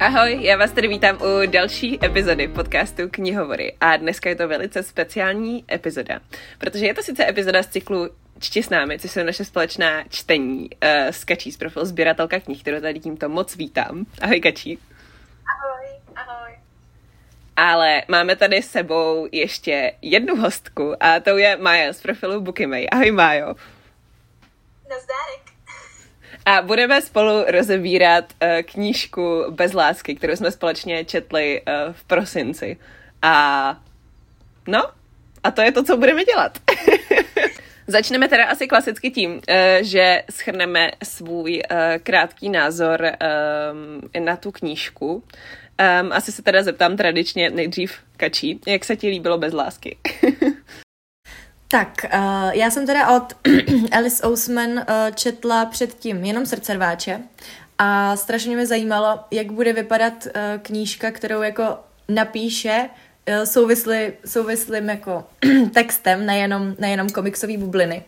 Ahoj, já vás tady vítám u další epizody podcastu Knihovory a dneska je to velice speciální epizoda, protože je to sice epizoda z cyklu Čti s námi, což jsou naše společná čtení uh, s Kačí z profilu sběratelka knih, kterou tady tímto moc vítám. Ahoj Kačí. Ahoj, ahoj. Ale máme tady s sebou ještě jednu hostku a to je Maja z profilu Bookymay. Ahoj Májo. Nazdárek. A budeme spolu rozebírat uh, knížku Bez lásky, kterou jsme společně četli uh, v prosinci. A no, a to je to, co budeme dělat. Začneme teda asi klasicky tím, uh, že schrneme svůj krátký názor na tu knížku. Um, asi se teda zeptám tradičně nejdřív Kačí, jak se ti líbilo bez lásky? Tak, uh, já jsem teda od Alice Ousman uh, četla předtím jenom srdcerváče a strašně mě zajímalo, jak bude vypadat uh, knížka, kterou jako napíše uh, souvislý, souvislým jako textem, nejenom, nejenom komiksové bubliny.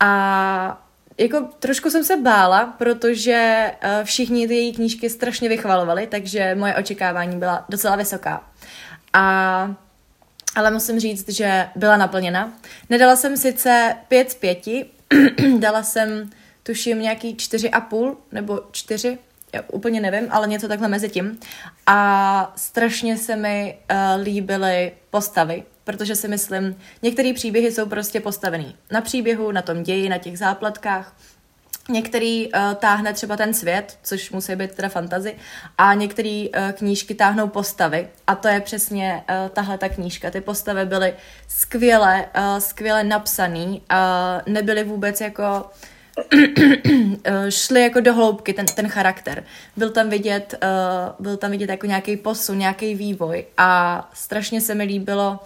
A jako trošku jsem se bála, protože uh, všichni ty její knížky strašně vychvalovali, takže moje očekávání byla docela vysoká. A ale musím říct, že byla naplněna. Nedala jsem sice pět z pěti, dala jsem tuším nějaký čtyři a půl nebo čtyři, já úplně nevím, ale něco takhle mezi tím. A strašně se mi uh, líbily postavy, protože si myslím, některé příběhy jsou prostě postavený na příběhu, na tom ději, na těch záplatkách Některý uh, táhne třeba ten svět, což musí být teda fantazy, a některé uh, knížky táhnou postavy. A to je přesně uh, tahle ta knížka. Ty postavy byly skvěle, uh, skvěle napsaný, uh, nebyly vůbec jako šly jako do hloubky ten, ten charakter. Byl tam vidět, uh, byl tam vidět jako nějaký posun, nějaký vývoj a strašně se mi líbilo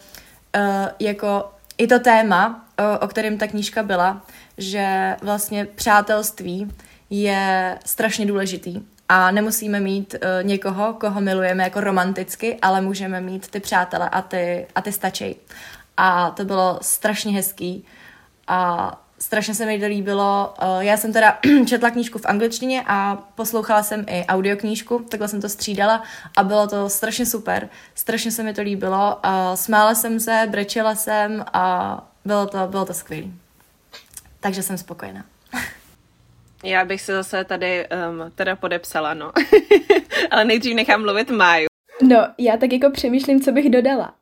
uh, jako i to téma, o, o kterém ta knížka byla, že vlastně přátelství je strašně důležitý a nemusíme mít uh, někoho, koho milujeme jako romanticky, ale můžeme mít ty přátele a ty, a ty stačí. A to bylo strašně hezký a strašně se mi to líbilo. Uh, já jsem teda četla knížku v angličtině a poslouchala jsem i audioknížku, takhle jsem to střídala a bylo to strašně super. Strašně se mi to líbilo. Uh, smála jsem se, brečela jsem a bylo to, bylo to skvělé. Takže jsem spokojená. Já bych se zase tady um, teda podepsala, no. Ale nejdřív nechám mluvit Máju. No, já tak jako přemýšlím, co bych dodala.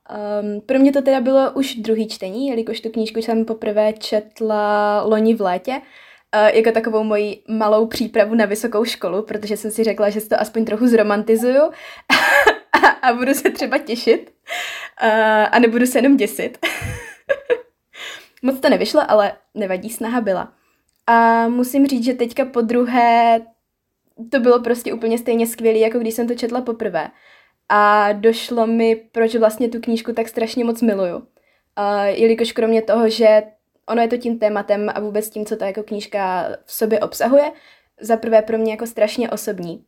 Um, pro mě to teda bylo už druhý čtení, jelikož tu knížku jsem poprvé četla loni v létě, uh, jako takovou moji malou přípravu na vysokou školu, protože jsem si řekla, že si to aspoň trochu zromantizuju a, a budu se třeba těšit uh, a nebudu se jenom děsit. Moc to nevyšlo, ale nevadí, snaha byla. A musím říct, že teďka po druhé to bylo prostě úplně stejně skvělé, jako když jsem to četla poprvé. A došlo mi, proč vlastně tu knížku tak strašně moc miluju. Uh, jelikož kromě toho, že ono je to tím tématem a vůbec tím, co ta jako knížka v sobě obsahuje, za prvé pro mě jako strašně osobní.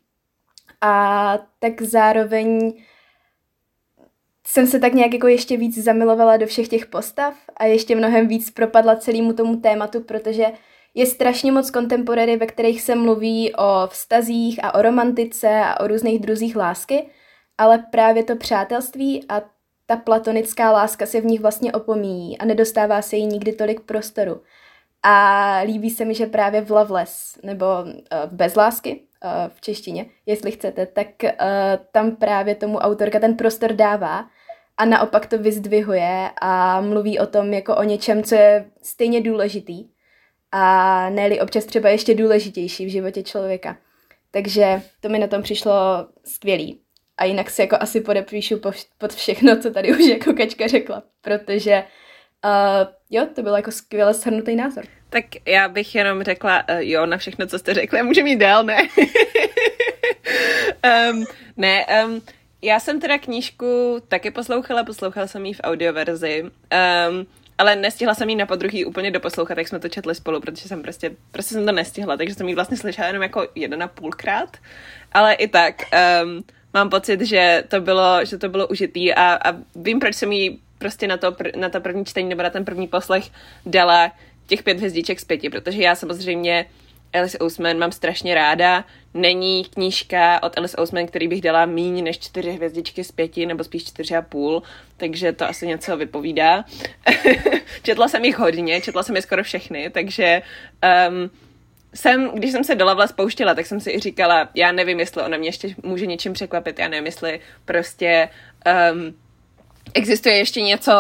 A tak zároveň jsem se tak nějak jako ještě víc zamilovala do všech těch postav a ještě mnohem víc propadla celému tomu tématu, protože je strašně moc kontemporary, ve kterých se mluví o vztazích a o romantice a o různých druzích lásky, ale právě to přátelství a ta platonická láska se v nich vlastně opomíjí a nedostává se jí nikdy tolik prostoru. A líbí se mi, že právě v Loveless, nebo uh, Bez lásky, uh, v češtině, jestli chcete, tak uh, tam právě tomu autorka ten prostor dává a naopak to vyzdvihuje a mluví o tom jako o něčem, co je stejně důležitý a ne občas třeba ještě důležitější v životě člověka. Takže to mi na tom přišlo skvělý. A jinak si jako asi podepíšu pod všechno, co tady už jako Kačka řekla, protože uh, jo, to byl jako skvěle shrnutý názor. Tak já bych jenom řekla, uh, jo, na všechno, co jste řekli, může mít dál, ne? um, ne, um, já jsem teda knížku taky poslouchala, poslouchala jsem ji v audioverzi, um, ale nestihla jsem ji na podruhý úplně doposlouchat, jak jsme to četli spolu, protože jsem prostě, prostě jsem to nestihla, takže jsem ji vlastně slyšela jenom jako jeden a půlkrát, ale i tak um, mám pocit, že to bylo, že to bylo užitý a, a vím, proč jsem ji prostě na to, na to první čtení nebo na ten první poslech dala těch pět hvězdiček z pěti, protože já samozřejmě Alice Ousman mám strašně ráda. Není knížka od Alice Ousman, který bych dala míň než čtyři hvězdičky z pěti, nebo spíš čtyři a půl, takže to asi něco vypovídá. četla jsem jich hodně, četla jsem je skoro všechny, takže um, jsem, když jsem se do Lavla spouštěla, tak jsem si i říkala, já nevím, jestli ona mě ještě může něčím překvapit, já nevím, jestli prostě um, existuje ještě něco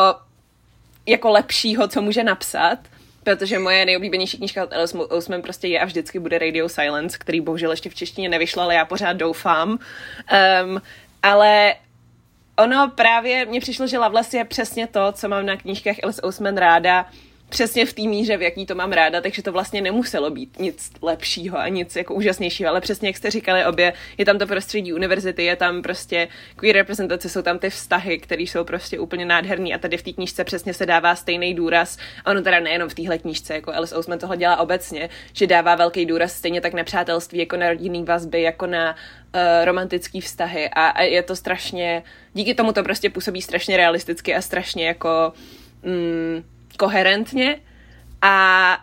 jako lepšího, co může napsat, protože moje nejoblíbenější knížka od Alice Ousman prostě je a vždycky bude Radio Silence, který bohužel ještě v češtině nevyšla, ale já pořád doufám. Um, ale ono právě, mně přišlo, že Loveless je přesně to, co mám na knížkách Alice Ousman ráda, přesně v té míře, v jaký to mám ráda, takže to vlastně nemuselo být nic lepšího a nic jako úžasnějšího, ale přesně jak jste říkali obě, je tam to prostředí univerzity, je tam prostě queer reprezentace, jsou tam ty vztahy, které jsou prostě úplně nádherný a tady v té knížce přesně se dává stejný důraz. A ono teda nejenom v téhle knížce, jako Alice Ousman tohle dělá obecně, že dává velký důraz stejně tak na přátelství, jako na rodinný vazby, jako na uh, romantický vztahy a, a je to strašně, díky tomu to prostě působí strašně realisticky a strašně jako mm, koherentně a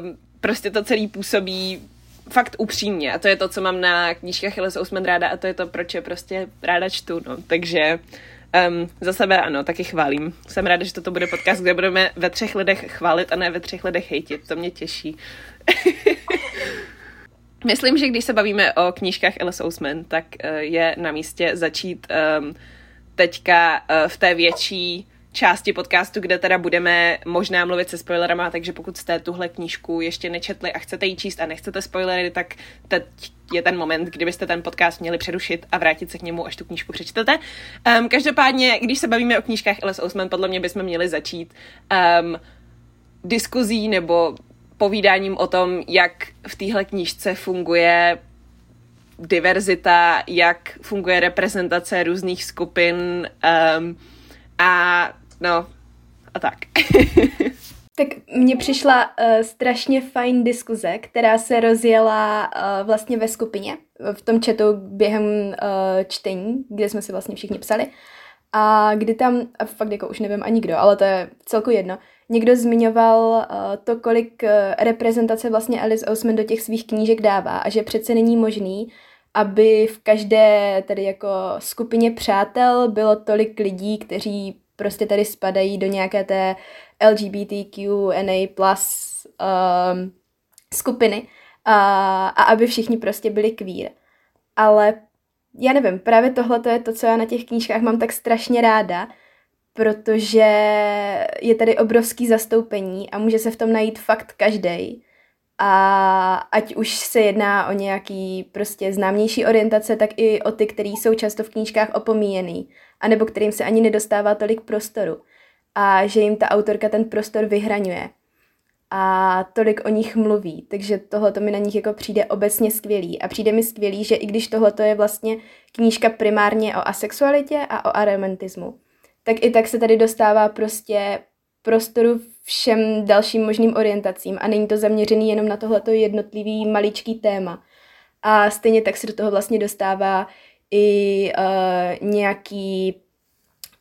um, prostě to celý působí fakt upřímně a to je to, co mám na knížkách Hilles Ousman ráda a to je to, proč je prostě ráda čtu, no. Takže um, za sebe ano, taky chválím. Jsem ráda, že toto bude podcast, kde budeme ve třech lidech chválit a ne ve třech lidech hejtit. To mě těší. Myslím, že když se bavíme o knížkách Alice Ousman, tak uh, je na místě začít um, teďka uh, v té větší části podcastu, kde teda budeme možná mluvit se spoilerama, takže pokud jste tuhle knížku ještě nečetli a chcete ji číst a nechcete spoilery, tak teď je ten moment, kdybyste ten podcast měli přerušit a vrátit se k němu, až tu knížku přečtete. Um, každopádně, když se bavíme o knížkách Alice Ousman, podle mě bychom měli začít um, diskuzí nebo povídáním o tom, jak v téhle knížce funguje diverzita, jak funguje reprezentace různých skupin um, a no a tak. tak mně přišla uh, strašně fajn diskuze, která se rozjela uh, vlastně ve skupině, v tom chatu během uh, čtení, kde jsme si vlastně všichni psali. A kdy tam, a fakt jako už nevím ani kdo, ale to je celku jedno, někdo zmiňoval uh, to, kolik uh, reprezentace vlastně Alice Ousman do těch svých knížek dává a že přece není možný, aby v každé tedy jako skupině přátel bylo tolik lidí, kteří prostě tady spadají do nějaké té LGBTQNA plus um, skupiny a, a aby všichni prostě byli queer. Ale já nevím, právě tohle to je to, co já na těch knížkách mám tak strašně ráda, protože je tady obrovský zastoupení a může se v tom najít fakt každý. A ať už se jedná o nějaký prostě známější orientace, tak i o ty, které jsou často v knížkách opomíjený, anebo kterým se ani nedostává tolik prostoru. A že jim ta autorka ten prostor vyhraňuje. A tolik o nich mluví, takže tohle to mi na nich jako přijde obecně skvělý. A přijde mi skvělý, že i když tohle je vlastně knížka primárně o asexualitě a o aromantismu, tak i tak se tady dostává prostě prostoru všem dalším možným orientacím a není to zaměřený jenom na tohleto jednotlivý maličký téma. A stejně tak se do toho vlastně dostává i uh, nějaký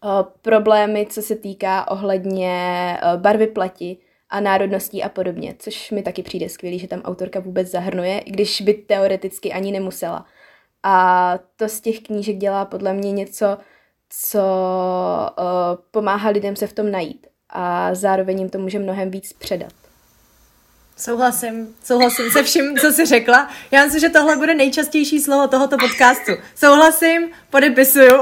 uh, problémy, co se týká ohledně uh, barvy pleti a národností a podobně, což mi taky přijde skvělý, že tam autorka vůbec zahrnuje, i když by teoreticky ani nemusela. A to z těch knížek dělá podle mě něco, co uh, pomáhá lidem se v tom najít a zároveň jim to může mnohem víc předat. Souhlasím, souhlasím se vším, co jsi řekla. Já myslím, že tohle bude nejčastější slovo tohoto podcastu. Souhlasím, podepisuju.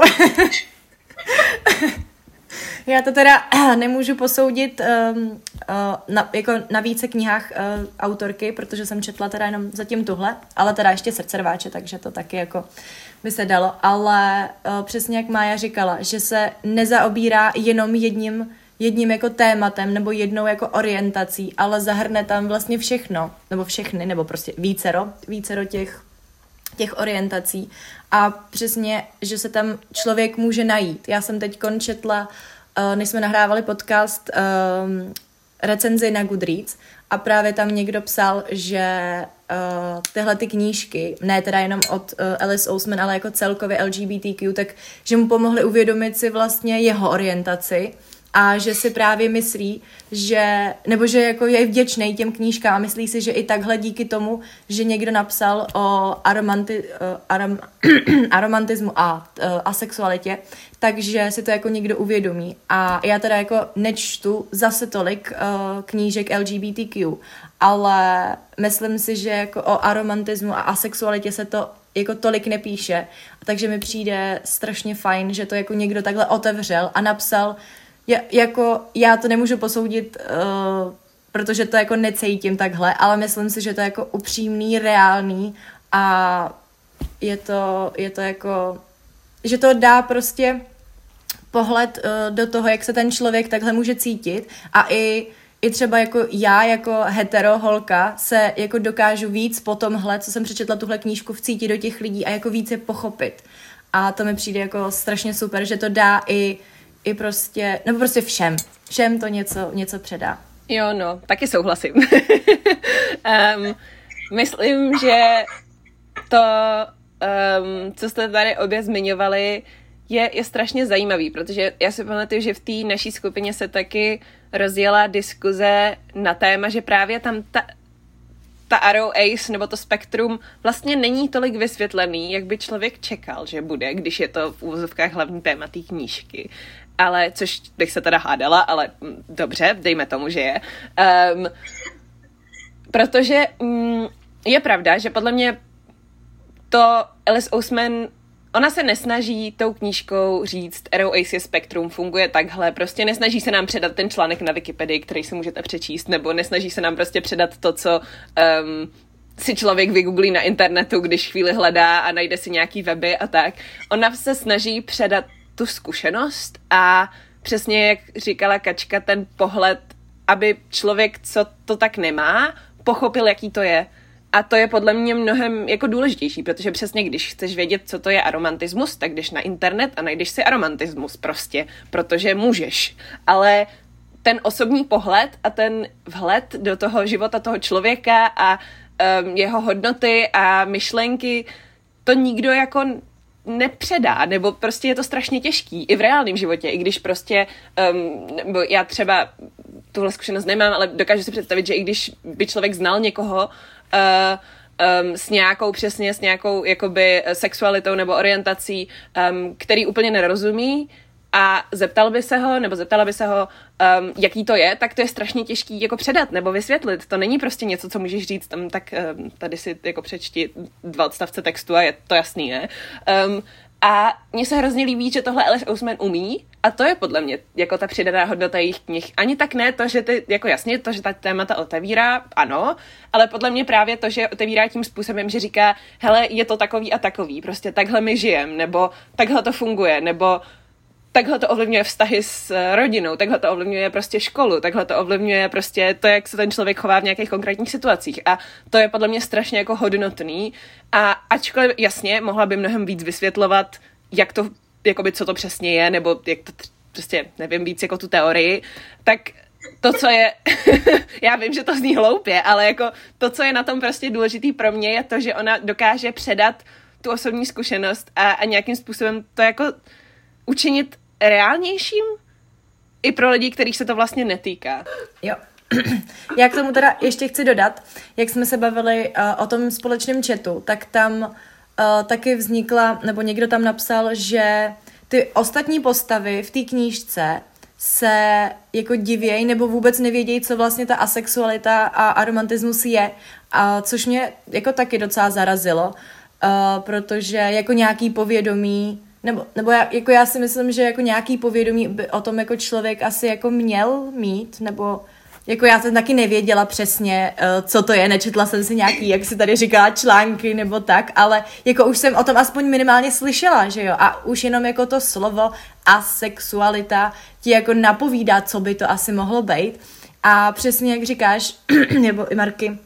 Já to teda nemůžu posoudit um, uh, na, jako na více knihách uh, autorky, protože jsem četla teda jenom zatím tuhle, ale teda ještě srdcerváče, takže to taky jako by se dalo. Ale uh, přesně jak Mája říkala, že se nezaobírá jenom jedním jedním jako tématem nebo jednou jako orientací, ale zahrne tam vlastně všechno, nebo všechny, nebo prostě vícero, vícero těch, těch orientací a přesně, že se tam člověk může najít. Já jsem teď četla, uh, než jsme nahrávali podcast, um, recenzi na Goodreads a právě tam někdo psal, že uh, tyhle ty knížky, ne teda jenom od uh, Alice Ousman, ale jako celkově LGBTQ, tak že mu pomohly uvědomit si vlastně jeho orientaci a že si právě myslí, že, nebo že jako je vděčný těm knížkám a myslí si, že i takhle díky tomu, že někdo napsal o aromanti, uh, arom, aromantismu a uh, asexualitě, takže si to jako někdo uvědomí. A já teda jako nečtu zase tolik uh, knížek LGBTQ, ale myslím si, že jako o aromantismu a asexualitě se to jako tolik nepíše, takže mi přijde strašně fajn, že to jako někdo takhle otevřel a napsal, je, jako já to nemůžu posoudit, uh, protože to jako necítím takhle, ale myslím si, že to je jako upřímný, reálný a je to, je to jako, že to dá prostě pohled uh, do toho, jak se ten člověk takhle může cítit a i i třeba jako já, jako hetero holka, se jako dokážu víc po tomhle, co jsem přečetla tuhle knížku, vcítit do těch lidí a jako více pochopit. A to mi přijde jako strašně super, že to dá i, i prostě, nebo prostě všem. Všem to něco, něco předá. Jo, no, taky souhlasím. um, myslím, že to, um, co jste tady obě zmiňovali, je, je strašně zajímavý, protože já si pamatuju, že v té naší skupině se taky rozjela diskuze na téma, že právě tam ta, ta Arrow Ace nebo to spektrum vlastně není tolik vysvětlený, jak by člověk čekal, že bude, když je to v úvozovkách hlavní téma té knížky. Ale, což bych se teda hádala, ale mm, dobře, dejme tomu, že je. Um, protože mm, je pravda, že podle mě to Alice Ousman Ona se nesnaží tou knížkou říct Arrow Ace Spektrum funguje takhle, prostě nesnaží se nám předat ten článek na Wikipedii, který si můžete přečíst, nebo nesnaží se nám prostě předat to, co um, si člověk vygooglí na internetu, když chvíli hledá a najde si nějaký weby a tak. Ona se snaží předat tu zkušenost a přesně jak říkala Kačka, ten pohled, aby člověk, co to tak nemá, pochopil, jaký to je. A to je podle mě mnohem jako důležitější, protože přesně když chceš vědět, co to je aromantismus, tak jdeš na internet a najdeš si aromantismus prostě, protože můžeš. Ale ten osobní pohled a ten vhled do toho života toho člověka a um, jeho hodnoty a myšlenky, to nikdo jako nepředá, nebo prostě je to strašně těžký i v reálném životě, i když prostě, um, nebo já třeba tuhle zkušenost nemám, ale dokážu si představit, že i když by člověk znal někoho, uh, um, s nějakou přesně, s nějakou jakoby sexualitou nebo orientací, um, který úplně nerozumí a zeptal by se ho, nebo zeptala by se ho, um, jaký to je, tak to je strašně těžký jako předat nebo vysvětlit. To není prostě něco, co můžeš říct tam, tak um, tady si jako přečti dva odstavce textu a je to jasný, ne? Um, a mně se hrozně líbí, že tohle Alice Ousman umí a to je podle mě jako ta přidaná hodnota jejich knih. Ani tak ne to, že ty, jako jasně, to, že ta témata otevírá, ano, ale podle mě právě to, že otevírá tím způsobem, že říká, hele, je to takový a takový, prostě takhle my žijem, nebo takhle to funguje, nebo takhle to ovlivňuje vztahy s rodinou, takhle to ovlivňuje prostě školu, takhle to ovlivňuje prostě to, jak se ten člověk chová v nějakých konkrétních situacích. A to je podle mě strašně jako hodnotný. A ačkoliv jasně, mohla by mnohem víc vysvětlovat, jak to, jakoby co to přesně je, nebo jak to prostě, nevím, víc jako tu teorii, tak to, co je, já vím, že to zní hloupě, ale jako to, co je na tom prostě důležitý pro mě, je to, že ona dokáže předat tu osobní zkušenost a, a nějakým způsobem to jako učinit reálnějším i pro lidi, kterých se to vlastně netýká. Jo. Já k tomu teda ještě chci dodat, jak jsme se bavili uh, o tom společném chatu, tak tam uh, taky vznikla, nebo někdo tam napsal, že ty ostatní postavy v té knížce se jako divějí nebo vůbec nevědějí, co vlastně ta asexualita a aromantismus je, a což mě jako taky docela zarazilo, uh, protože jako nějaký povědomí nebo, nebo já, jako já si myslím, že jako nějaký povědomí by o tom jako člověk asi jako měl mít, nebo jako já jsem taky nevěděla přesně, uh, co to je, nečetla jsem si nějaký, jak si tady říkala, články nebo tak, ale jako už jsem o tom aspoň minimálně slyšela, že jo, a už jenom jako to slovo asexualita ti jako napovídá, co by to asi mohlo být. A přesně jak říkáš, nebo i Marky,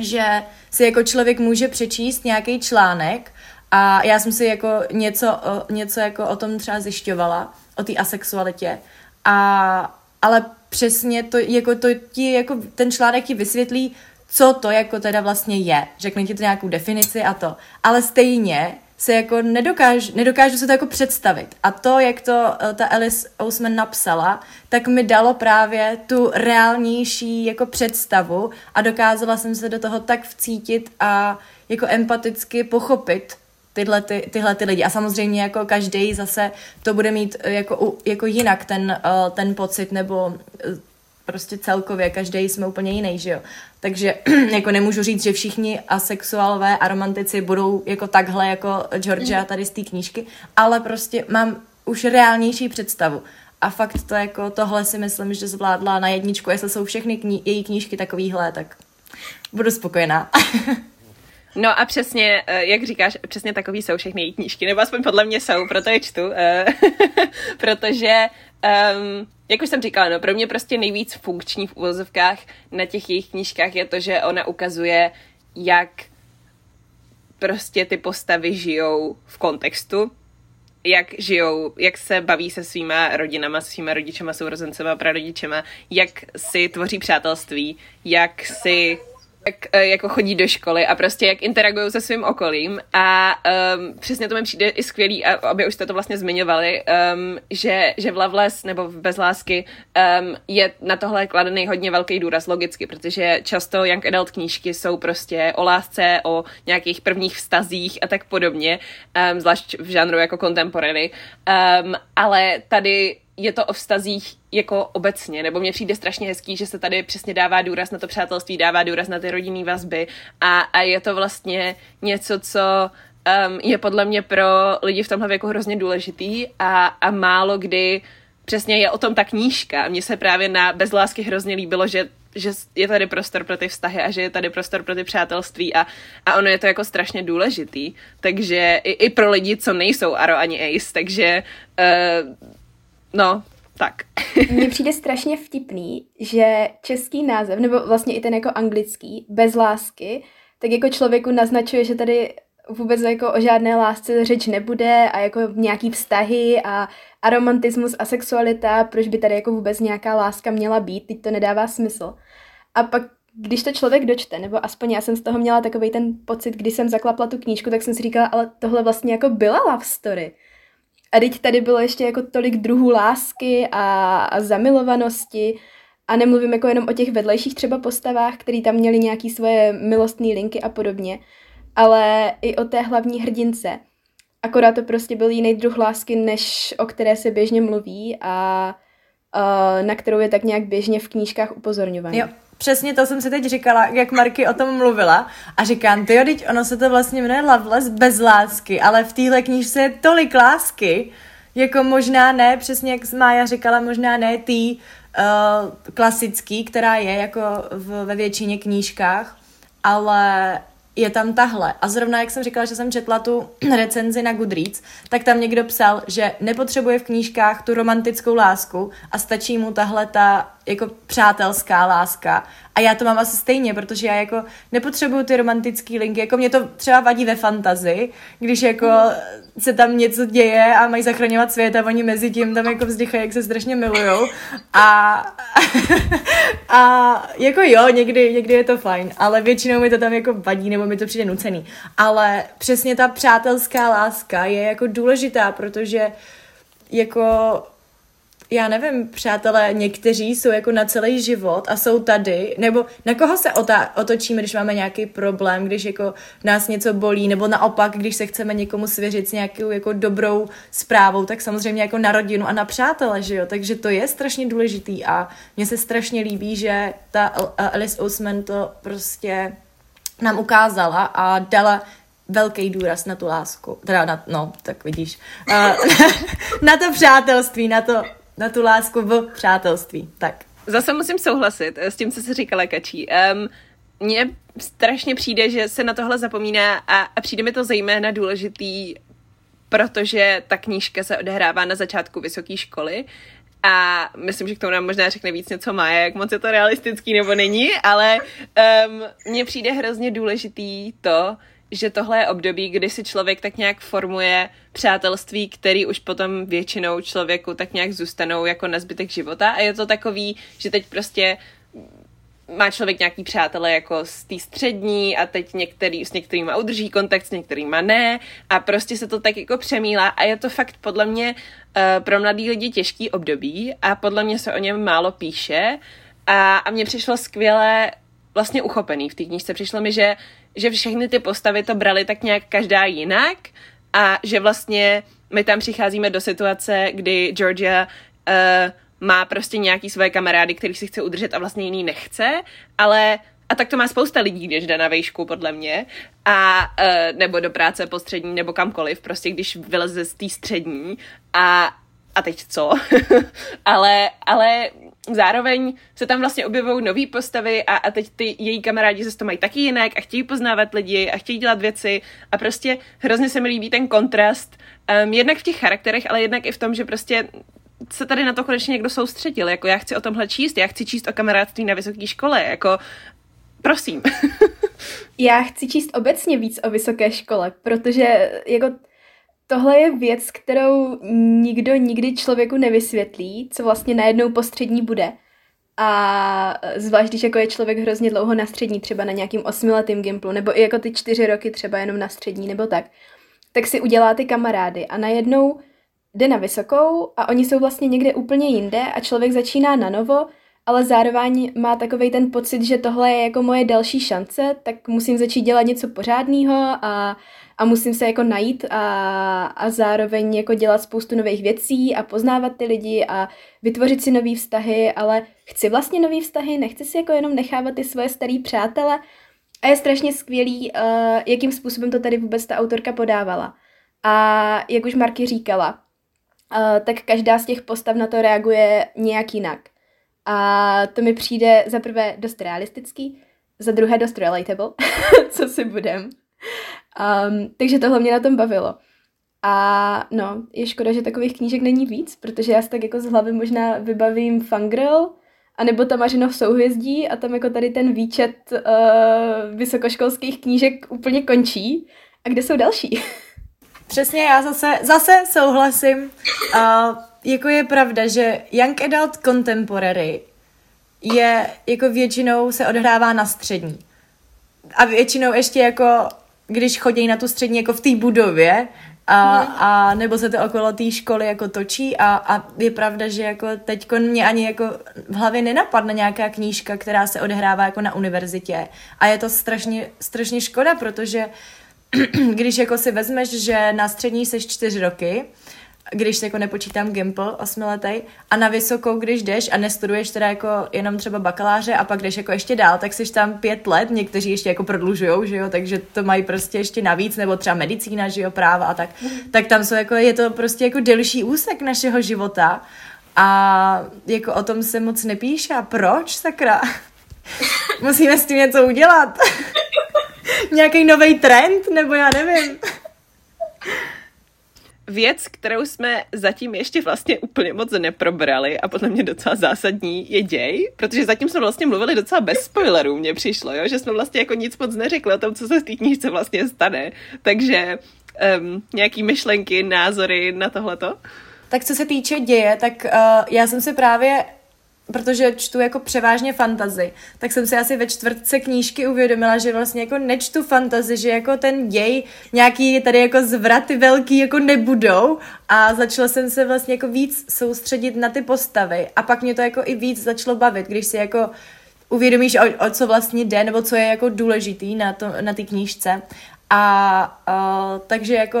že si jako člověk může přečíst nějaký článek a já jsem si jako něco, něco jako o tom třeba zjišťovala, o té asexualitě. A, ale přesně to, jako to ti, jako ten článek ti vysvětlí, co to jako teda vlastně je. Řekne ti to nějakou definici a to. Ale stejně se jako nedokážu, nedokážu se to jako představit. A to, jak to uh, ta Alice Ousman napsala, tak mi dalo právě tu reálnější jako představu a dokázala jsem se do toho tak vcítit a jako empaticky pochopit tyhle, ty, tyhle ty lidi. A samozřejmě jako každý zase to bude mít eh, jako, jako jinak ten, uh, ten pocit nebo uh, prostě celkově, každý jsme úplně jiný, že jo. Takže jako nemůžu říct, že všichni asexuálové a romantici budou jako takhle jako Georgia tady z té knížky, ale prostě mám už reálnější představu. A fakt to jako tohle si myslím, že zvládla na jedničku. Jestli jsou všechny kni- její knížky takovýhle, tak budu spokojená. No a přesně, eh, jak říkáš, přesně takový jsou všechny její knížky, nebo aspoň podle mě jsou, proto je čtu, eh, protože, um, jak už jsem říkala, no pro mě prostě nejvíc funkční v uvozovkách na těch jejich knížkách je to, že ona ukazuje, jak prostě ty postavy žijou v kontextu, jak žijou, jak se baví se svýma rodinama, se svýma rodičema, sourozencema, prarodičema, jak si tvoří přátelství, jak si jak eh, jako chodí do školy a prostě jak interagují se svým okolím. A um, přesně to mi přijde i skvělý, a aby už jste to vlastně zmiňovali, um, že, že v Loveless nebo v Bezlásky um, je na tohle kladený hodně velký důraz logicky, protože často young adult knížky jsou prostě o lásce, o nějakých prvních vztazích a tak podobně, um, zvlášť v žánru jako contemporary, um, ale tady je to o vztazích jako obecně, nebo mně přijde strašně hezký, že se tady přesně dává důraz na to přátelství, dává důraz na ty rodinné vazby a, a je to vlastně něco, co um, je podle mě pro lidi v tomhle věku hrozně důležitý a, a málo kdy přesně je o tom ta knížka. Mně se právě na Bezlásky hrozně líbilo, že že je tady prostor pro ty vztahy a že je tady prostor pro ty přátelství a, a ono je to jako strašně důležitý. Takže i, i pro lidi, co nejsou Aro ani Ace, takže uh, No, tak. Mně přijde strašně vtipný, že český název, nebo vlastně i ten jako anglický, bez lásky, tak jako člověku naznačuje, že tady vůbec jako o žádné lásce řeč nebude a jako nějaký vztahy a, a a sexualita, proč by tady jako vůbec nějaká láska měla být, teď to nedává smysl. A pak když to člověk dočte, nebo aspoň já jsem z toho měla takový ten pocit, když jsem zaklapla tu knížku, tak jsem si říkala, ale tohle vlastně jako byla love story. A teď tady bylo ještě jako tolik druhů lásky a, a zamilovanosti a nemluvím jako jenom o těch vedlejších třeba postavách, který tam měli nějaký svoje milostné linky a podobně, ale i o té hlavní hrdince. Akorát to prostě byl jiný druh lásky, než o které se běžně mluví a na kterou je tak nějak běžně v knížkách upozorňovaný. Jo, Přesně to jsem si teď říkala, jak Marky o tom mluvila a říkám, ty teď ono se to vlastně jmenuje Loveless bez lásky, ale v téhle knížce je tolik lásky, jako možná ne, přesně jak Mája říkala, možná ne tý uh, klasický, která je jako v, ve většině knížkách, ale je tam tahle. A zrovna jak jsem říkala, že jsem četla tu recenzi na Goodreads, tak tam někdo psal, že nepotřebuje v knížkách tu romantickou lásku a stačí mu tahle ta jako přátelská láska. A já to mám asi stejně, protože já jako nepotřebuju ty romantické linky, jako mě to třeba vadí ve fantazi, když jako se tam něco děje a mají zachraňovat svět a oni mezi tím tam jako vzdychají, jak se strašně milujou. A, a jako jo, někdy, někdy je to fajn, ale většinou mi to tam jako vadí nebo mi to přijde nucený. Ale přesně ta přátelská láska je jako důležitá, protože jako já nevím, přátelé, někteří jsou jako na celý život a jsou tady, nebo na koho se otá- otočíme, když máme nějaký problém, když jako nás něco bolí, nebo naopak, když se chceme někomu svěřit s nějakou jako dobrou zprávou, tak samozřejmě jako na rodinu a na přátele, že jo, takže to je strašně důležitý a mně se strašně líbí, že ta Alice Ousman to prostě nám ukázala a dala velký důraz na tu lásku, teda na, no, tak vidíš, uh, na to přátelství, na to na tu lásku v přátelství. Tak. Zase musím souhlasit s tím, co se říkala Kačí. Um, mně strašně přijde, že se na tohle zapomíná a, a přijde mi to zejména důležitý, protože ta knížka se odehrává na začátku vysoké školy a myslím, že k tomu nám možná řekne víc něco má, jak moc je to realistický nebo není, ale um, mně přijde hrozně důležitý to, že tohle je období, kdy si člověk tak nějak formuje přátelství, který už potom většinou člověku tak nějak zůstanou jako na zbytek života. A je to takový, že teď prostě má člověk nějaký přátelé jako z té střední a teď některý, s některýma udrží kontakt, s některýma ne. A prostě se to tak jako přemílá a je to fakt podle mě uh, pro mladý lidi těžký období a podle mě se o něm málo píše. A, a mně přišlo skvěle vlastně uchopený. V té knížce. Přišlo mi, že, že všechny ty postavy to brali tak nějak každá jinak a že vlastně my tam přicházíme do situace, kdy Georgia uh, má prostě nějaký svoje kamarády, který si chce udržet a vlastně jiný nechce, ale a tak to má spousta lidí, když jde na vejšku, podle mě, a uh, nebo do práce postřední, nebo kamkoliv, prostě když vyleze z té střední a a teď co? ale, ale zároveň se tam vlastně objevují nové postavy a, a teď ty její kamarádi se to mají taky jinak a chtějí poznávat lidi a chtějí dělat věci a prostě hrozně se mi líbí ten kontrast, um, jednak v těch charakterech, ale jednak i v tom, že prostě se tady na to konečně někdo soustředil, jako já chci o tomhle číst, já chci číst o kamarádství na vysoké škole, jako prosím. já chci číst obecně víc o vysoké škole, protože jako tohle je věc, kterou nikdo nikdy člověku nevysvětlí, co vlastně najednou postřední bude. A zvlášť, když jako je člověk hrozně dlouho na střední, třeba na nějakým osmiletým gimplu, nebo i jako ty čtyři roky třeba jenom na střední, nebo tak, tak si udělá ty kamarády a najednou jde na vysokou a oni jsou vlastně někde úplně jinde a člověk začíná na novo, ale zároveň má takový ten pocit, že tohle je jako moje další šance, tak musím začít dělat něco pořádného a, a musím se jako najít a, a zároveň jako dělat spoustu nových věcí a poznávat ty lidi a vytvořit si nové vztahy, ale chci vlastně nové vztahy, nechci si jako jenom nechávat ty svoje starý přátele a je strašně skvělý, uh, jakým způsobem to tady vůbec ta autorka podávala. A jak už Marky říkala, uh, tak každá z těch postav na to reaguje nějak jinak. A to mi přijde za prvé dost realistický, za druhé dost relatable, co si budem. Um, takže tohle mě na tom bavilo. A no, je škoda, že takových knížek není víc, protože já si tak jako z hlavy možná vybavím Fangirl, anebo Tamařinov souhvězdí a tam jako tady ten výčet uh, vysokoškolských knížek úplně končí. A kde jsou další? Přesně, já zase, zase souhlasím. Uh, jako je pravda, že Young Adult Contemporary je jako většinou se odhrává na střední. A většinou ještě jako, když chodí na tu střední jako v té budově, a, a nebo se to okolo té školy jako točí a, a je pravda, že jako teď mě ani jako v hlavě nenapadne nějaká knížka, která se odehrává jako na univerzitě. A je to strašně, strašně škoda, protože když jako si vezmeš, že na střední seš čtyři roky, když jako nepočítám Gimple osmiletej a na vysokou, když jdeš a nestuduješ teda jako jenom třeba bakaláře a pak jdeš jako ještě dál, tak jsi tam pět let, někteří ještě jako prodlužujou, že jo, takže to mají prostě ještě navíc, nebo třeba medicína, že jo, práva a tak, tak tam jsou jako, je to prostě jako delší úsek našeho života a jako o tom se moc nepíše a proč, sakra? Musíme s tím něco udělat. Nějaký nový trend, nebo já nevím. Věc, kterou jsme zatím ještě vlastně úplně moc neprobrali a podle mě docela zásadní je děj, protože zatím jsme vlastně mluvili docela bez spoilerů, mně přišlo, jo? že jsme vlastně jako nic moc neřekli o tom, co se v té knížce vlastně stane. Takže um, nějaký myšlenky, názory na tohleto? Tak co se týče děje, tak uh, já jsem si právě protože čtu jako převážně fantazy, tak jsem si asi ve čtvrtce knížky uvědomila, že vlastně jako nečtu fantazy, že jako ten děj nějaký tady jako zvraty velký jako nebudou a začala jsem se vlastně jako víc soustředit na ty postavy a pak mě to jako i víc začalo bavit, když si jako uvědomíš, o, o co vlastně jde, nebo co je jako důležitý na, to, na ty knížce. A uh, takže jako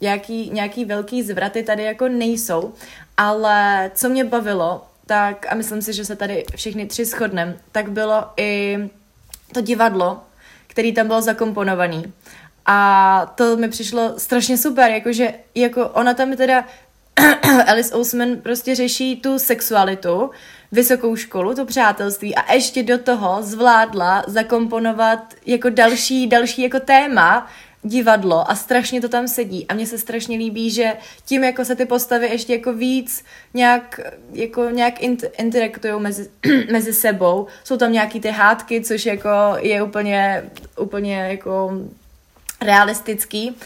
nějaký, nějaký velký zvraty tady jako nejsou, ale co mě bavilo, tak a myslím si, že se tady všichni tři shodneme, tak bylo i to divadlo, který tam bylo zakomponovaný. A to mi přišlo strašně super, jakože jako ona tam teda Alice Ousman prostě řeší tu sexualitu, vysokou školu, to přátelství a ještě do toho zvládla zakomponovat jako další, další jako téma, divadlo a strašně to tam sedí. A mně se strašně líbí, že tím jako se ty postavy ještě jako víc nějak, jako nějak int- interaktují mezi, mezi sebou. Jsou tam nějaký ty hádky, což jako je úplně, úplně jako realistický.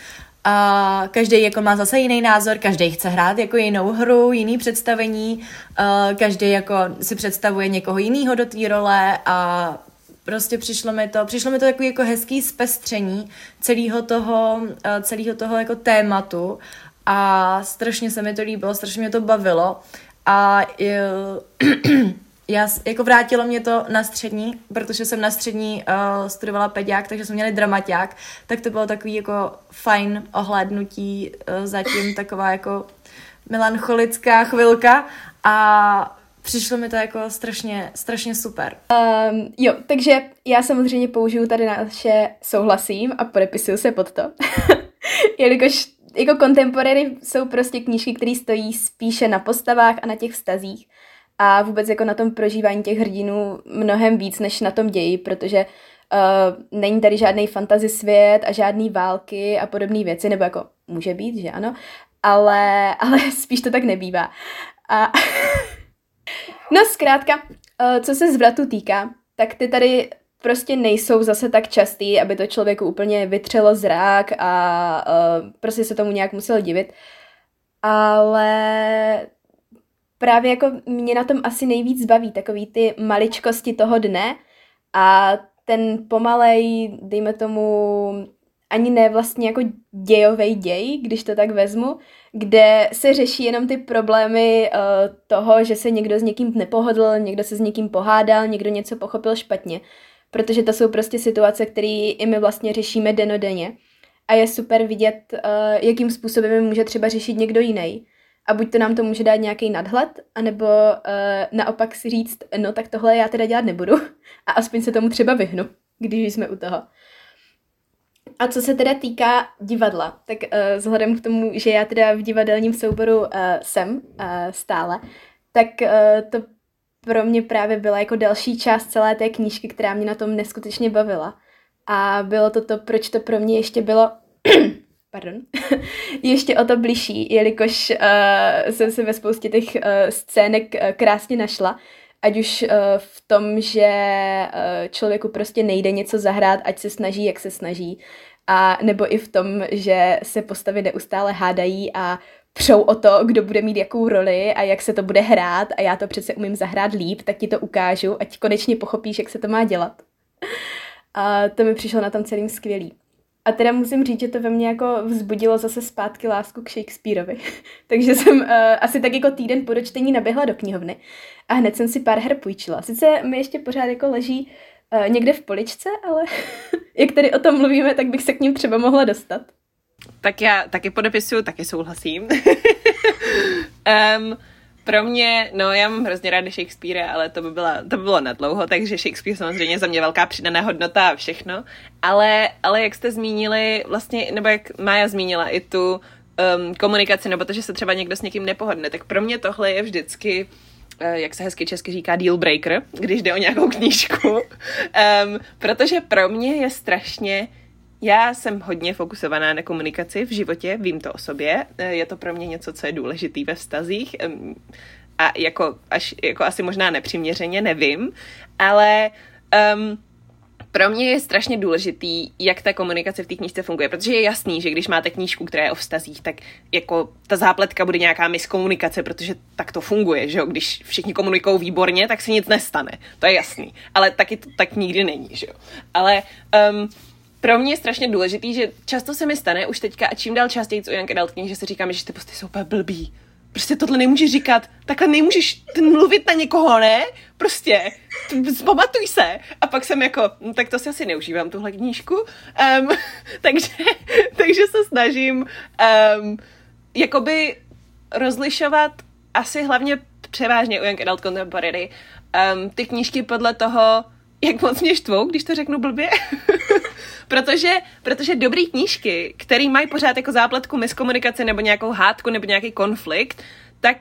A každý jako má zase jiný názor, každý chce hrát jako jinou hru, jiný představení, každý jako si představuje někoho jiného do té role a prostě přišlo mi to, přišlo mi to takový jako hezký zpestření celého toho, uh, celého toho jako tématu a strašně se mi to líbilo, strašně mě to bavilo a uh, já, jako vrátilo mě to na střední, protože jsem na střední uh, studovala pediák, takže jsme měli dramaťák, tak to bylo takový jako fajn ohlédnutí, uh, zatím taková jako melancholická chvilka a přišlo mi to jako strašně, strašně super. Um, jo, takže já samozřejmě použiju tady naše souhlasím a podepisuju se pod to. Jelikož jako contemporary jsou prostě knížky, které stojí spíše na postavách a na těch vztazích a vůbec jako na tom prožívání těch hrdinů mnohem víc než na tom ději, protože uh, není tady žádný fantasy svět a žádný války a podobné věci, nebo jako může být, že ano, ale, ale spíš to tak nebývá. A no zkrátka, uh, co se zvratu týká, tak ty tady prostě nejsou zase tak častý, aby to člověku úplně vytřelo zrák a uh, prostě se tomu nějak musel divit. Ale právě jako mě na tom asi nejvíc baví takový ty maličkosti toho dne a ten pomalej, dejme tomu, ani ne vlastně jako dějový děj, když to tak vezmu, kde se řeší jenom ty problémy uh, toho, že se někdo s někým nepohodl, někdo se s někým pohádal, někdo něco pochopil špatně. Protože to jsou prostě situace, které i my vlastně řešíme denodenně. A je super vidět, uh, jakým způsobem může třeba řešit někdo jiný. A buď to nám to může dát nějaký nadhled, anebo uh, naopak si říct, no tak tohle já teda dělat nebudu a aspoň se tomu třeba vyhnu, když jsme u toho. A co se teda týká divadla, tak uh, vzhledem k tomu, že já teda v divadelním souboru uh, jsem uh, stále, tak uh, to pro mě právě byla jako další část celé té knížky, která mě na tom neskutečně bavila. A bylo to to, proč to pro mě ještě bylo pardon, ještě o to bližší, jelikož uh, jsem se ve spoustě těch uh, scének uh, krásně našla, ať už uh, v tom, že uh, člověku prostě nejde něco zahrát, ať se snaží, jak se snaží, a nebo i v tom, že se postavy neustále hádají a přou o to, kdo bude mít jakou roli a jak se to bude hrát a já to přece umím zahrát líp, tak ti to ukážu, ať konečně pochopíš, jak se to má dělat. A to mi přišlo na tom celým skvělý. A teda musím říct, že to ve mně jako vzbudilo zase zpátky lásku k Shakespeareovi. Takže jsem uh, asi tak jako týden po dočtení naběhla do knihovny a hned jsem si pár her půjčila. Sice mi ještě pořád jako leží uh, někde v poličce, ale jak tady o tom mluvíme, tak bych se k ním třeba mohla dostat. Tak já taky podepisuju, taky souhlasím. um, pro mě, no já mám hrozně ráda Shakespeare, ale to by, byla, to by bylo nadlouho, takže Shakespeare samozřejmě za mě velká přidaná hodnota a všechno. Ale, ale jak jste zmínili, vlastně, nebo jak Mája zmínila i tu um, komunikaci, nebo to, že se třeba někdo s někým nepohodne, tak pro mě tohle je vždycky uh, jak se hezky česky říká, deal breaker, když jde o nějakou knížku. Um, protože pro mě je strašně já jsem hodně fokusovaná na komunikaci v životě, vím to o sobě, eh, je to pro mě něco, co je důležitý ve vztazích a jako, až, jako asi možná nepřiměřeně, nevím, ale um, pro mě je strašně důležitý, jak ta komunikace v té knížce funguje, protože je jasný, že když máte knížku, která je o vztazích, tak jako ta zápletka bude nějaká miskomunikace, protože tak to funguje, že jo? Když všichni komunikují výborně, tak se nic nestane. To je jasný. Ale taky to tak nikdy není, že jo? Ale um, pro mě je strašně důležitý, že často se mi stane už teďka a čím dál častěji u Adult knih, že si říkám, že ty posty jsou úplně blbý. Prostě tohle nemůžeš říkat, takhle nemůžeš mluvit na někoho, ne? Prostě, pamatuj se. A pak jsem jako, no, tak to si asi neužívám, tuhle knížku. Um, takže, takže se snažím um, jakoby rozlišovat asi hlavně převážně u Young Adult Contemporary um, ty knížky podle toho, jak moc mě štvou, když to řeknu blbě. protože, protože dobrý knížky, který mají pořád jako zápletku miskomunikace nebo nějakou hádku nebo nějaký konflikt, tak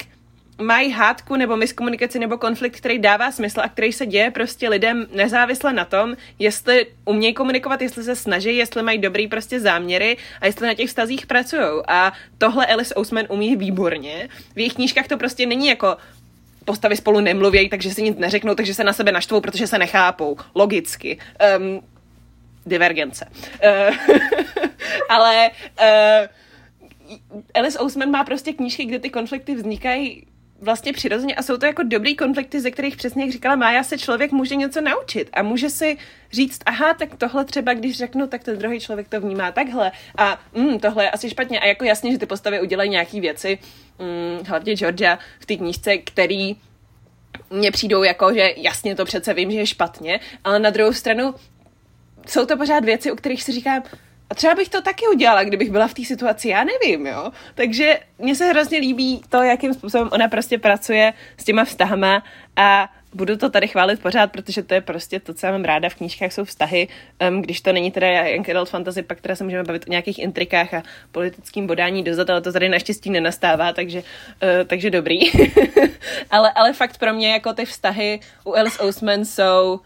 mají hádku nebo miskomunikaci nebo konflikt, který dává smysl a který se děje prostě lidem nezávisle na tom, jestli umějí komunikovat, jestli se snaží, jestli mají dobrý prostě záměry a jestli na těch vztazích pracují. A tohle Alice Ousman umí výborně. V jejich knížkách to prostě není jako postavy spolu nemluvějí, takže si nic neřeknou, takže se na sebe naštvou, protože se nechápou. Logicky. Um, divergence. Uh, Ale uh, Alice Ousman má prostě knížky, kde ty konflikty vznikají vlastně přirozeně a jsou to jako dobrý konflikty, ze kterých přesně, jak říkala Mája, se člověk může něco naučit a může si říct, aha, tak tohle třeba, když řeknu, tak ten druhý člověk to vnímá takhle a mm, tohle je asi špatně a jako jasně, že ty postavy udělají nějaké věci, mm, hlavně Georgia v té knížce, který mně přijdou jako, že jasně to přece vím, že je špatně, ale na druhou stranu jsou to pořád věci, u kterých si říkám, a třeba bych to taky udělala, kdybych byla v té situaci, já nevím, jo. Takže mně se hrozně líbí to, jakým způsobem ona prostě pracuje s těma vztahama a budu to tady chválit pořád, protože to je prostě to, co já mám ráda v knížkách, jsou vztahy. Um, když to není teda Young Adult Fantasy, pak teda se můžeme bavit o nějakých intrikách a politickým bodání dozad, ale to tady naštěstí nenastává, takže, uh, takže dobrý. ale, ale fakt pro mě jako ty vztahy u Alice Ousman jsou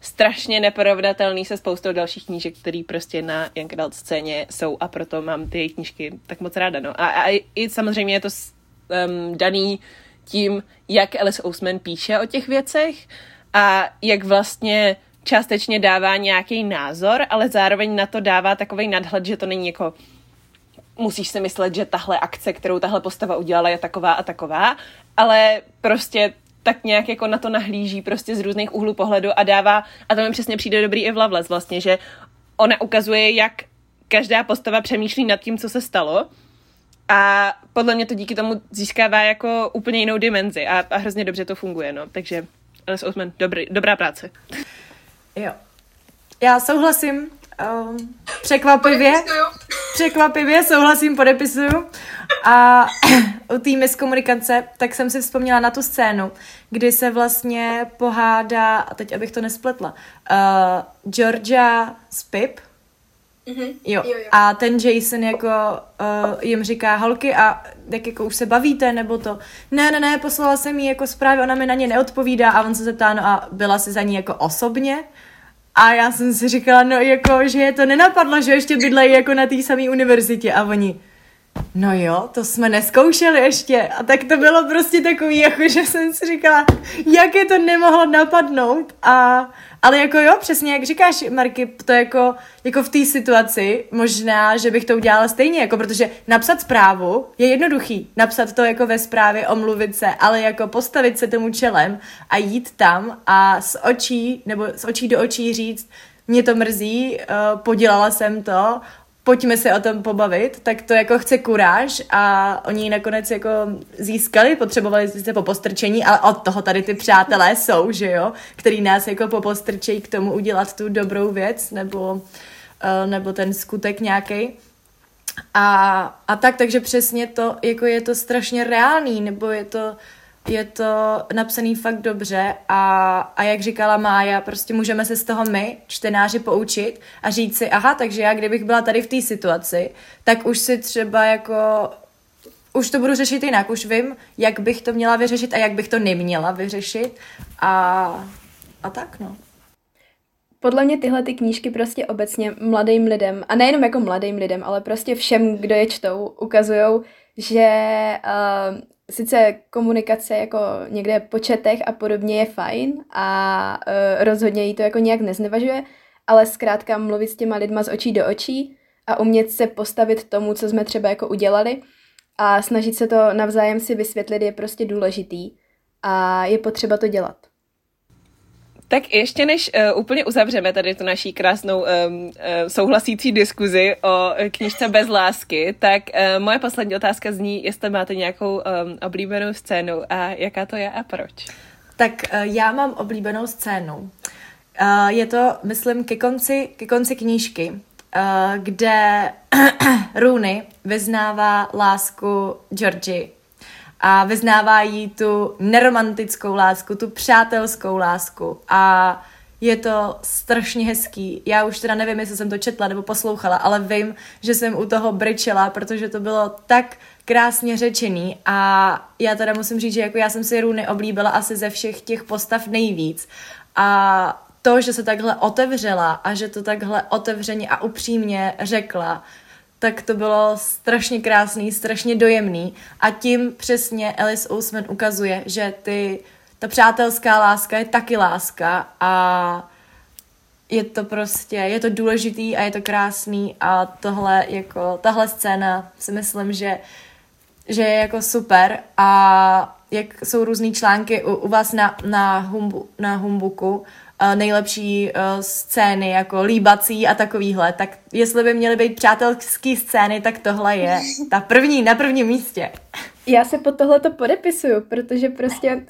strašně neporovnatelný se spoustou dalších knížek, které prostě na Young Adult scéně jsou a proto mám ty její knížky tak moc ráda. No. A, a i samozřejmě je to um, daný tím, jak Alice Ousman píše o těch věcech a jak vlastně částečně dává nějaký názor, ale zároveň na to dává takový nadhled, že to není jako musíš si myslet, že tahle akce, kterou tahle postava udělala, je taková a taková, ale prostě tak nějak jako na to nahlíží prostě z různých úhlů pohledu a dává, a to mi přesně přijde dobrý i v Loveless vlastně, že ona ukazuje, jak každá postava přemýšlí nad tím, co se stalo a podle mě to díky tomu získává jako úplně jinou dimenzi a, a hrozně dobře to funguje, no. Takže Alice Ousman, dobrý, dobrá práce. Jo. Já souhlasím. Um, překvapivě. Překvapivě souhlasím, podepisuju. A u té miskomunikace, tak jsem si vzpomněla na tu scénu, kdy se vlastně pohádá, a teď abych to nespletla, uh, Georgia s Pip, Mm-hmm. Jo. jo, jo. A ten Jason jako uh, jim říká, holky, a jak jako už se bavíte, nebo to, ne, ne, ne, poslala jsem jí jako zprávy, ona mi na ně neodpovídá a on se zeptá, no a byla si za ní jako osobně? A já jsem si říkala, no jako, že je to nenapadlo, že ještě bydlejí jako na té samé univerzitě a oni, no jo, to jsme neskoušeli ještě. A tak to bylo prostě takový, jako že jsem si říkala, jak je to nemohlo napadnout. A, ale jako jo, přesně jak říkáš, Marky, to jako, jako v té situaci, možná, že bych to udělala stejně, jako protože napsat zprávu je jednoduchý. Napsat to jako ve zprávě, omluvit se, ale jako postavit se tomu čelem a jít tam a z očí, nebo z očí do očí říct, mě to mrzí, uh, podělala jsem to, pojďme se o tom pobavit, tak to jako chce kuráž a oni nakonec jako získali, potřebovali se po postrčení, ale od toho tady ty přátelé jsou, že jo, který nás jako popostrčejí k tomu udělat tu dobrou věc nebo, eh, nebo ten skutek nějaký. A, a tak, takže přesně to, jako je to strašně reálný, nebo je to, je to napsaný fakt dobře a, a jak říkala Mája, prostě můžeme se z toho my, čtenáři, poučit a říct si, aha, takže já kdybych byla tady v té situaci, tak už si třeba jako už to budu řešit jinak, už vím, jak bych to měla vyřešit a jak bych to neměla vyřešit a, a tak no. Podle mě tyhle ty knížky prostě obecně mladým lidem, a nejenom jako mladým lidem, ale prostě všem, kdo je čtou, ukazují, že uh, sice komunikace jako někde po četech a podobně je fajn a uh, rozhodně jí to jako nějak neznevažuje, ale zkrátka mluvit s těma lidma z očí do očí a umět se postavit tomu, co jsme třeba jako udělali a snažit se to navzájem si vysvětlit je prostě důležitý a je potřeba to dělat. Tak ještě než uh, úplně uzavřeme tady tu naší krásnou um, uh, souhlasící diskuzi o knižce Bez lásky, tak uh, moje poslední otázka zní, jestli máte nějakou um, oblíbenou scénu a jaká to je a proč? Tak uh, já mám oblíbenou scénu. Uh, je to, myslím, ke konci, ke konci knížky, uh, kde Rooney vyznává lásku Georgie a vyznává jí tu neromantickou lásku, tu přátelskou lásku. A je to strašně hezký. Já už teda nevím, jestli jsem to četla nebo poslouchala, ale vím, že jsem u toho brečela, protože to bylo tak krásně řečený. A já teda musím říct, že jako já jsem si Runy oblíbila asi ze všech těch postav nejvíc. A to, že se takhle otevřela a že to takhle otevřeně a upřímně řekla, tak to bylo strašně krásný, strašně dojemný. A tím přesně Alice Ousman ukazuje, že ty, ta přátelská láska je taky láska a je to prostě, je to důležitý a je to krásný. A tohle jako, tahle scéna si myslím, že, že je jako super. A jak jsou různý články u, u vás na, na, humbu, na Humbuku, nejlepší uh, scény, jako líbací a takovýhle, tak jestli by měly být přátelské scény, tak tohle je ta první, na prvním místě. Já se po tohle to podepisuju, protože prostě...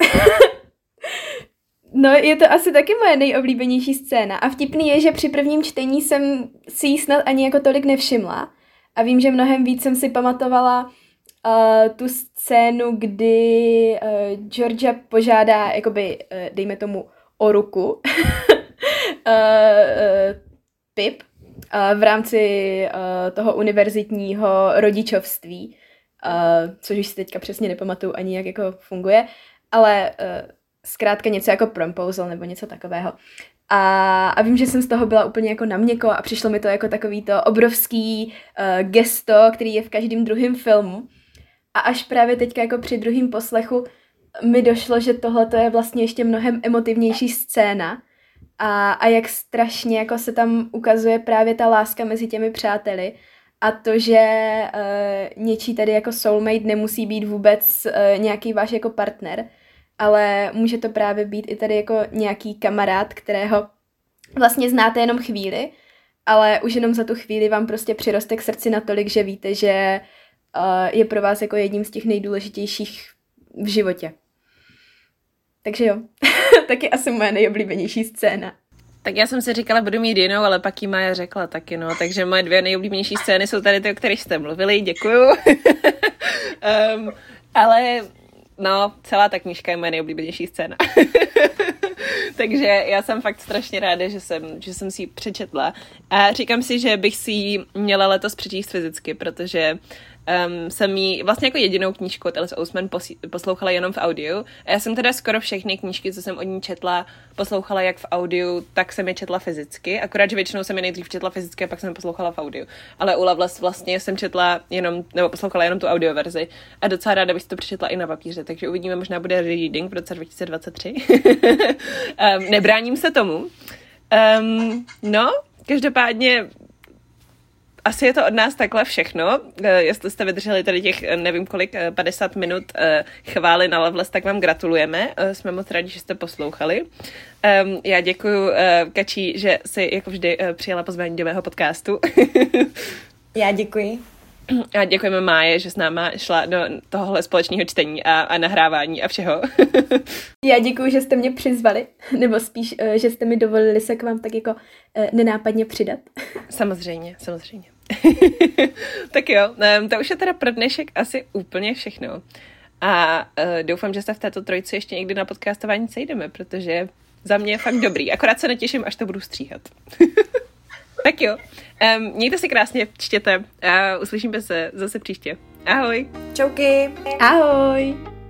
no, je to asi taky moje nejoblíbenější scéna. A vtipný je, že při prvním čtení jsem si ji snad ani jako tolik nevšimla. A vím, že mnohem víc jsem si pamatovala uh, tu scénu, kdy uh, Georgia požádá, jakoby, uh, dejme tomu, o ruku uh, uh, Pip uh, v rámci toho univerzitního rodičovství, což už si teďka přesně nepamatuju ani, jak jako funguje, ale zkrátka něco jako proposal nebo něco takového. A, a vím, že jsem z toho byla úplně jako na měko a přišlo mi to jako takový to obrovský uh, gesto, který je v každém druhém filmu. A až právě teďka jako při druhém poslechu mi došlo, že tohle je vlastně ještě mnohem emotivnější scéna a, a jak strašně jako se tam ukazuje právě ta láska mezi těmi přáteli a to, že uh, něčí tady jako soulmate nemusí být vůbec uh, nějaký váš jako partner, ale může to právě být i tady jako nějaký kamarád, kterého vlastně znáte jenom chvíli, ale už jenom za tu chvíli vám prostě přiroste k srdci natolik, že víte, že uh, je pro vás jako jedním z těch nejdůležitějších v životě. Takže jo, taky asi moje nejoblíbenější scéna. Tak já jsem si říkala, budu mít jinou, ale pak jí Maja řekla taky, no. Takže moje dvě nejoblíbenější scény jsou tady ty, o kterých jste mluvili, děkuju. um, ale no, celá ta knížka je moje nejoblíbenější scéna. Takže já jsem fakt strašně ráda, že jsem, že jsem si ji přečetla. A říkám si, že bych si ji měla letos přečíst fyzicky, protože um, jsem jí vlastně jako jedinou knížku od Alice Ousman poslouchala jenom v audiu. A já jsem teda skoro všechny knížky, co jsem od ní četla, poslouchala jak v audiu, tak jsem je četla fyzicky. Akorát, že většinou jsem je nejdřív četla fyzicky a pak jsem je poslouchala v audiu. Ale u Loveless vlastně jsem četla jenom, nebo poslouchala jenom tu audio verzi. A docela ráda bych si to přečetla i na papíře, takže uvidíme, možná bude reading v roce 2023. um, nebráním se tomu. Um, no, každopádně asi je to od nás takhle všechno. Eh, jestli jste vydrželi tady těch, eh, nevím kolik, 50 eh, minut chvály na Loveless, tak vám gratulujeme. Jsme moc rádi, že jste poslouchali. Já děkuji Kačí, že si jako vždy přijela pozvání do mého podcastu. Já děkuji. A děkujeme Máje, že s náma šla do tohohle společného čtení a, a nahrávání a všeho. Já děkuji, že jste mě přizvali, nebo spíš, že jste mi dovolili se k vám tak jako nenápadně přidat. Samozřejmě, samozřejmě. tak jo, to už je teda pro dnešek asi úplně všechno. A uh, doufám, že se v této trojici ještě někdy na podcastování sejdeme, protože za mě je fakt dobrý. Akorát se netěším, až to budu stříhat. Tak jo, um, mějte se krásně, čtěte a uslyšíme se zase příště. Ahoj. Čauky. Ahoj.